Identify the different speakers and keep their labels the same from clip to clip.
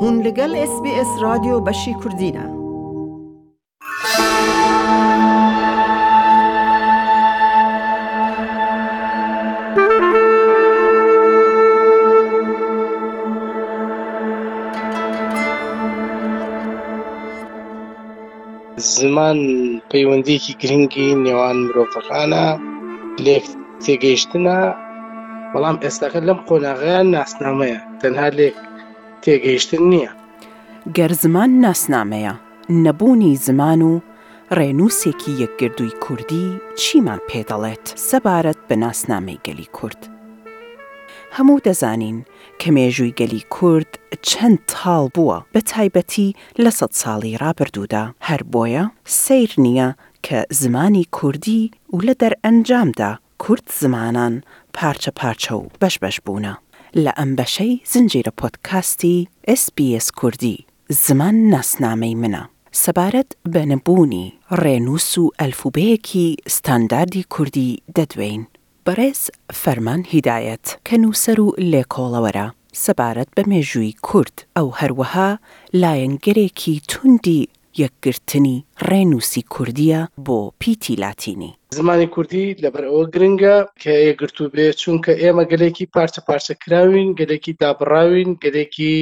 Speaker 1: هون لەگەل ئێس بی ئێس رادیۆ بەشی کوردینە.
Speaker 2: زمان پەیوەندیەکی گرنگی نێوان مرۆڤەکانە لێک تێگەیشتنە بەڵام ئێستاکە لەم قۆناغیان ناسنامەیە تەنها لێک تێگەیشتن نییە.
Speaker 3: گەر زمان ناسنامەیە، نەبوونی زمان و ڕێنووسێکی یەکگردووی کوردی چیمان پێ دەڵێت سەبارەت بە ناسنامەی گەلی کورد؟ هەموو دەزانین کە مێژووی گەلی کورد چەند تاڵ بووە، بە تایبەتی لە سەد ساڵی ڕابردوودا، هەر بۆیە سەیر نییە کە زمانی کوردی و لە دەرئەنجامدا کورد زمانان پارچە پارچە و بەش بەش بوونە لە ئەم بەشەی زنجیرە پۆدکاستی SBS کوردی زمان ناسنامەی منە سەبارەت بە نەبوونی ڕێنووس و ئەلفوبێیەکی ستانداردی کوردی دەدوێین بەڕێز فەرمان هیدایەت کە نووسەر و لێکۆڵەوەرە سەبارەت بە مێژووی کورد، ئەو هەروەها لایەنگرێکی توندی یەکگرتنی ڕێنووسی کوردییە بۆ پیتی لاتینی.
Speaker 2: زمانی کوردی لەبەر ئەوە گرنگە کە یەکگرتوو بێت، چونکە ئێمە گەلێکی پارچە پارچە کراوین، گەلێکی دابڕاوین، گەلێکی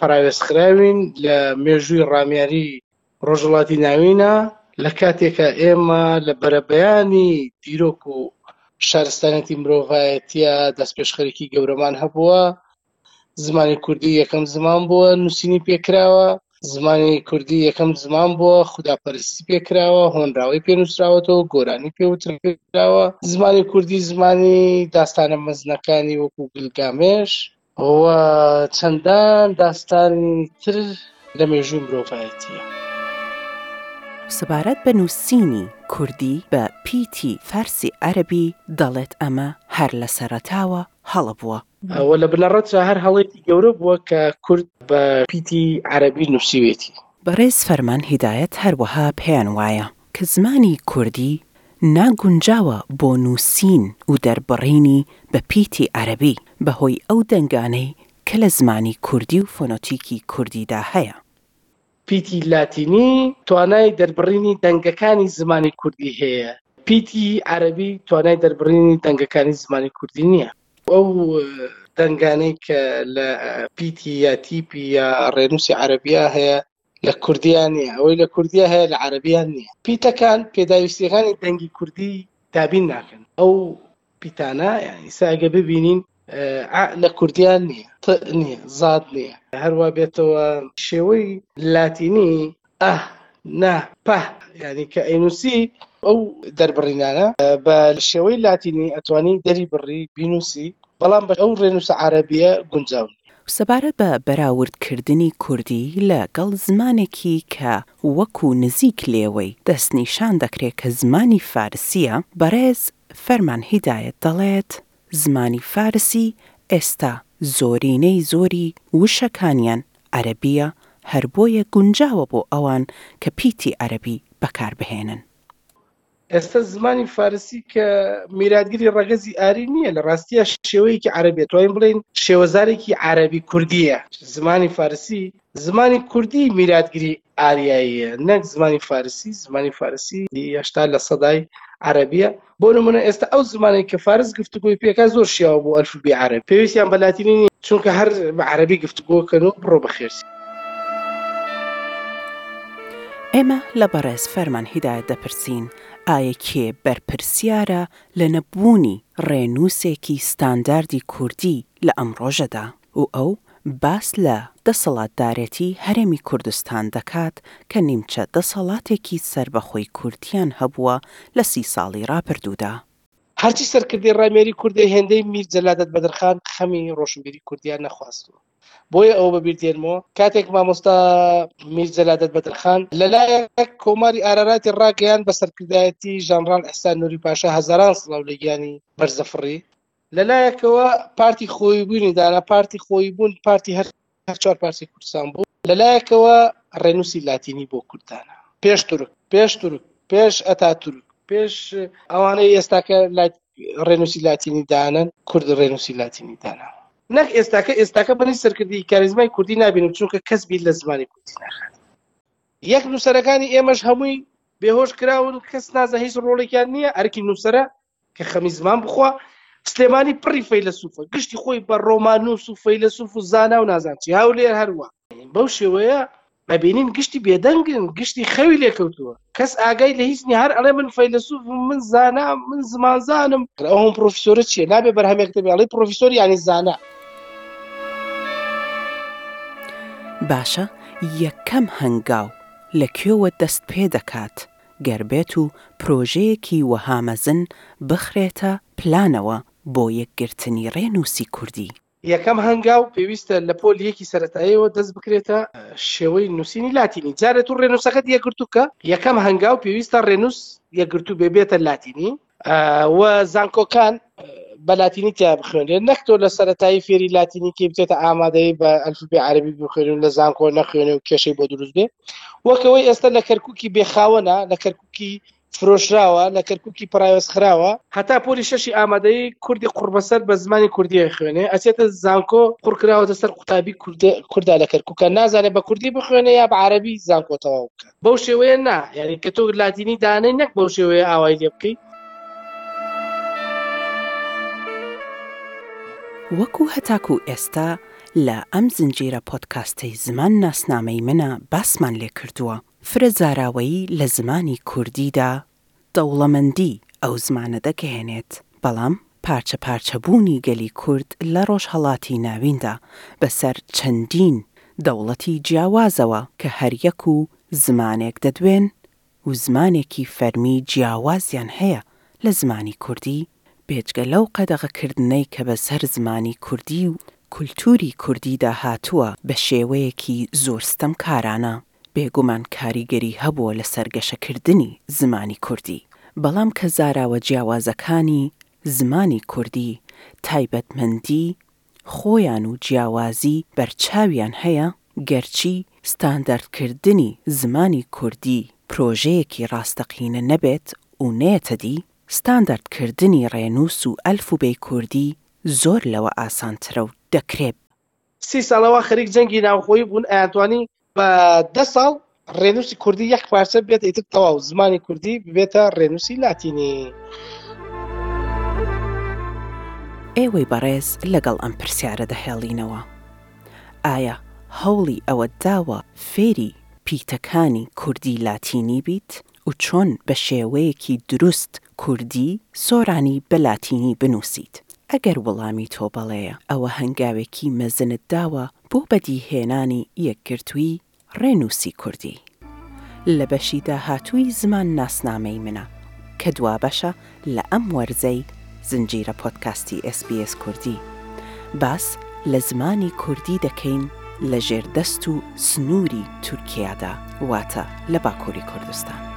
Speaker 2: پەراوێزخراوین لە مێژووی ڕامیاریی ڕۆژهەڵاتی ناوینە لە کاتێکا ئێمە لە بەرەبەیانی دیرۆک و شارستانێتی مرۆڤایەتیە دەستپێشخەرێکی گەورەمان هەبووە زمانی کوردی یەکەم زمان بووە نووسینی پێکراوە زمانی کوردی یەکەم زمان بووە خوداپەرستی پێکراوە هۆنراوەی پێنووسراوەتەوە گۆرانی پێوتراوە زمانی کوردی زمانی داستانە مەزنەکانی وەکو گلگامێش و چەندان داستانی تر لە مێژووی مرۆڤایەتییە.
Speaker 3: سەبارەت بە نووسینی، کوردی، بە، پیتی، فارسی، عەرەبی، دەڵێت ئەمە هەر لە سەرەتاوە هەڵە بووە.
Speaker 2: و لە بنەڕەتدا هەر هەڵەیەکی گەورە بووە کە کورد بە، پیتی، عەرەبی نووسیوێتی.
Speaker 3: بەڕێز فەرمان هیدایەت هەروەها پێیان وایە. کە زمانی کوردی ناگونجاوە بۆ نووسین و دەربڕینی بە پیتی عەرەبی، بە هۆی ئەو دەنگانەی کە لە زمانی کوردی و فۆنۆتیکی کوردیدا هەیە.
Speaker 2: پیتی لاتینی توانای دەربڕینی دەنگەکانی زمانی کوردی هەیە، پیتی عەرەبی توانای دەربڕینی دەنگەکانی زمانی کوردی نییە. ئەو دەنگانەی کە لە پیتی یا تیپی یا ڕێنووسی عەرەبیا هەیە، لە کوردیا نییە، ئەوەی لە کوردیا هەیە لە عەرەبیا نییە. پیتەکان پێداویستییەکانی دەنگی کوردی دابین ناکەن. ئەو پیتانە یانی ئیستا ئەگەر ببینین ئە لە کوردیا نییە، ت نییە، زاد نییە. هەر وا بێتەوە شێوەی لاتینی ئه، نە، په یانی کە ئەینووسی ئەو دەربڕینانە بە شێوەی لاتینی ئەتوانی دەریبڕی، بینووسی، بەڵام بە ئەو ڕێنووسە عەرەبییە گونجاو نییە.
Speaker 3: سەبارەت بە بەراوردکردنی کوردی لە گەڵ زمانێکی کە وەکوو نزیک لێوەی دەست نیشان دەکرێ کە زمانی فارسییە، بەڕێز فەرمان هیدایەت دەڵێت، زمانی فارسی ئێستا زۆرینەی زۆری وشەکانیان عەرەبییە هەر بۆیە گونجاوە بۆ ئەوان کە پیتی عەرەبی بەکار بهێنن.
Speaker 2: ئێستا زمانی فارسی کە میراتگری ڕەگەزی ئاری نییە لە ڕاستیە شێوەیەکی عربێت توانین بڵین شێوەزارێکی عربی کوردیە زمانی فارسی زمانی کوردی میراتگری ئاریاییە نەک زمانی فارسی زمانی فارسی هشتا لە سەدای عربیە بۆ نمونە ئێستا ئەو زمانی کە فارس گفتگوی پێکا زۆر شیاوە بۆ ئەلفبی عرب پێویستیان بەلاتینی چونکە هەر بە عربی گفتگۆکەن و بڕۆ بەخێرسی
Speaker 3: ئێمە لە بەڕێز فەرمان هیدایەت دەپرسین، ئایە کێ بەرپرسیارە لە نەبوونی ڕێنووسێکی ستانداردی کوردی لە ئەم ڕۆژەدا؟ و ئەو باس لە دەسەڵاتدارێتی هەرێمی کوردستان دەکات کە نیمچە دەسەڵاتێکی سەربەخۆی کوردیان هەبووە لە سی ساڵی ڕابردوودا.
Speaker 2: هەرچی سەرکردەی ڕامێری کوردە هێندەی میر جەلادەت بەدرخان خەمی ڕۆشنبیری کوردیان نەخواستووە. بۆیە ئەوە بەبیر دێنمەوە کاتێک مامۆستا میر جەلادەت بەدرخان لەلایەک کۆماری ئاراراتی ڕاگەیان بە سەرکردایەتی ژانڕان ئەحسان نوری پاشا هەزاران سڵاو لە گیانی بەرزەفڕی لەلایەکەوە پارتی خۆی بوونی دانا پارتی خۆی بوون پارتی هەر هەرچوار پارسی کوردستان بوو لەلایەکەوە ڕێنووسی لاتینی بۆ کوردانە پێش تورک پێش تورک پێش ئەتا تورک پێش ئەوانەی ئێستاکە ڕێنووسی لاتینی دانن کورد ڕێنووسی لاتینی دانا نەک ئێستاکە ئێستاکە بەنی سەرکردی کاریزمای کوردی نابین و چونکە کەس بیر لە زمانی کوردی ناخات یەک نووسەرەکانی ئێمەش هەمووی بێهۆش کراون کەس نازە هیچ ڕۆڵێکیان نییە ئەرکی نووسرە کە خەمی زمان بخوا سلێمانی پڕی فەیلە سوفە گشتی خۆی بە ڕۆمان و سوفەیلە سوف و زانا و نازانچی هاولێر هەروە بەو شێوەیە ئەبینین گشتی بێدەنگن گشتی خەوی لێکەوتووە کەس ئاگای لە هیچ نیە هەر ئەڵێ من فەیلەسوف من زانا من زمانزانم ئەوم پرۆفیسۆرە چیە نابێ بەرهەمێک دەبێ ئەڵێ پرۆفیسۆر یانی زانا
Speaker 3: باشە یەکەم هەنگاو لە کوێوە دەست پێ دەکات گەر بێت و پرۆژەیەکی وەها مەزن بخرێتە پلانەوە بۆ یەکگرتنی ڕێنووسی کوردی؟
Speaker 2: یەکەم هەنگاو پێویستە لە پۆل یەکی سەتایەوە دەست بکرێتە شێوەی نووسینی لاتینی جارێت و ڕێنووسەکەت یەکگرتووکە یەکەم هەنگاو پێویستە ڕێنووس یەکگرتو بێ بێتە لاتینی و زانکۆکان بە لاتینی تیا بخوێنێت نەکتۆ لە سەتایی فێری لاتینی کە بچێتە ئامادەی بە ئەلفبێ عربی بخوێنن لە زانکۆ نەخوێنێ و کێشەی بۆ دروست بێ وەکەوەی ئێستا لە کەرککی بێخاوەە لە کەرککی فرۆشراوە لە کەرکوکی پەراوێز خراوە. هەتا پۆلی شەشی ئامادەیی کوردی قوڕبەسەر بە زمانی کوردی ئەیخوێنێ ئەچێتە زانکۆ قوڕکراوەتە سەر قوتابی کوردا لە کەرکوکە نازانێ بە کوردی بخوێنێ یا بە عەرەبی زانکۆ تەواو بکا بەو شێوەیە نا یانی کە تۆ لاتینی دانەی نەک بەو شێوەیە ئاوای لێ بکەی
Speaker 3: وەکو هەتاکو ئێستا لە ئەم زنجیرە پۆدکاستەی زمان ناسنامەی منە باسمان لێکردووە، فرە زاراوەیی لە زمانی کوردیدا دەوڵەمەندیی ئەو زمانە دەگەیەنێت، بەڵام پارچەپارچەبوونی گەلی کورد لە ڕۆژهەڵاتی ناویندا بەسەر چەندین دەوڵەتی جیاوازەوە کە هەریەک و زمانێک دەدوێن و زمانێکی فەرمی جیاوازیان هەیە لە زمانی کوردی، بێجگە لەو قەدەغەکردنەی کە بەسەر زمانی کوردی و کولتووری کوردیدا هاتووە بە شێوەیەکی زۆر ستەمکارانە. بێگومان کاریگەری هەبووە لەسەر گەشەکردنی زمانی کوردی، بەڵام کە زاراوە جیاوازەکانی زمانی کوردی تایبەتمەندی خۆیان و جیاوازی بەرچاویان هەیە، گەرچی ستانداردکردنی زمانی کوردی پرۆژەیەکی ڕاستەقینە نەبێت و نەیەتە دی، ستانداردکردنی ڕێنووس و ئەلفوبێی کوردی زۆر لەوە ئاسانترە و دەکرێ.
Speaker 2: سی ساڵە وا خەریک جەنگی ناوخۆیی بوون، ئەیانتوانی بە دە ساڵ ڕێنووسی کوردی یەک پارچە بێت ئیتر تەواو زمانی کوردی ببێتە ڕێنووسی لاتینی.
Speaker 3: ئێوەی بەڕێز لەگەڵ ئەم پرسیارە دەهێڵینەوە، ئایا هەوڵی ئەوەت داوە فێری پیتەکانی کوردی لاتینی بیت؟ و چۆن بە شێوەیەکی دروست کوردی سۆرانی بە لاتینی بنووسیت؟ ئەگەر وڵامی تۆ بەڵێیە، ئەوە هەنگاوێکی مەزنت داوە بۆ بەدیهێنانی یەکگرتووی ڕێنووسی کوردی. لە بەشی داهاتووی زمانناسنامەی منە، کە دوا بەشە لە ئەم وەرزەی زنجیرە پۆدکاستی ئێس بی ئێس کوردی، باس لە زمانی کوردی دەکەین لە ژێردەست و سنووری تورکیادا، واتە لە باکووری کوردستان.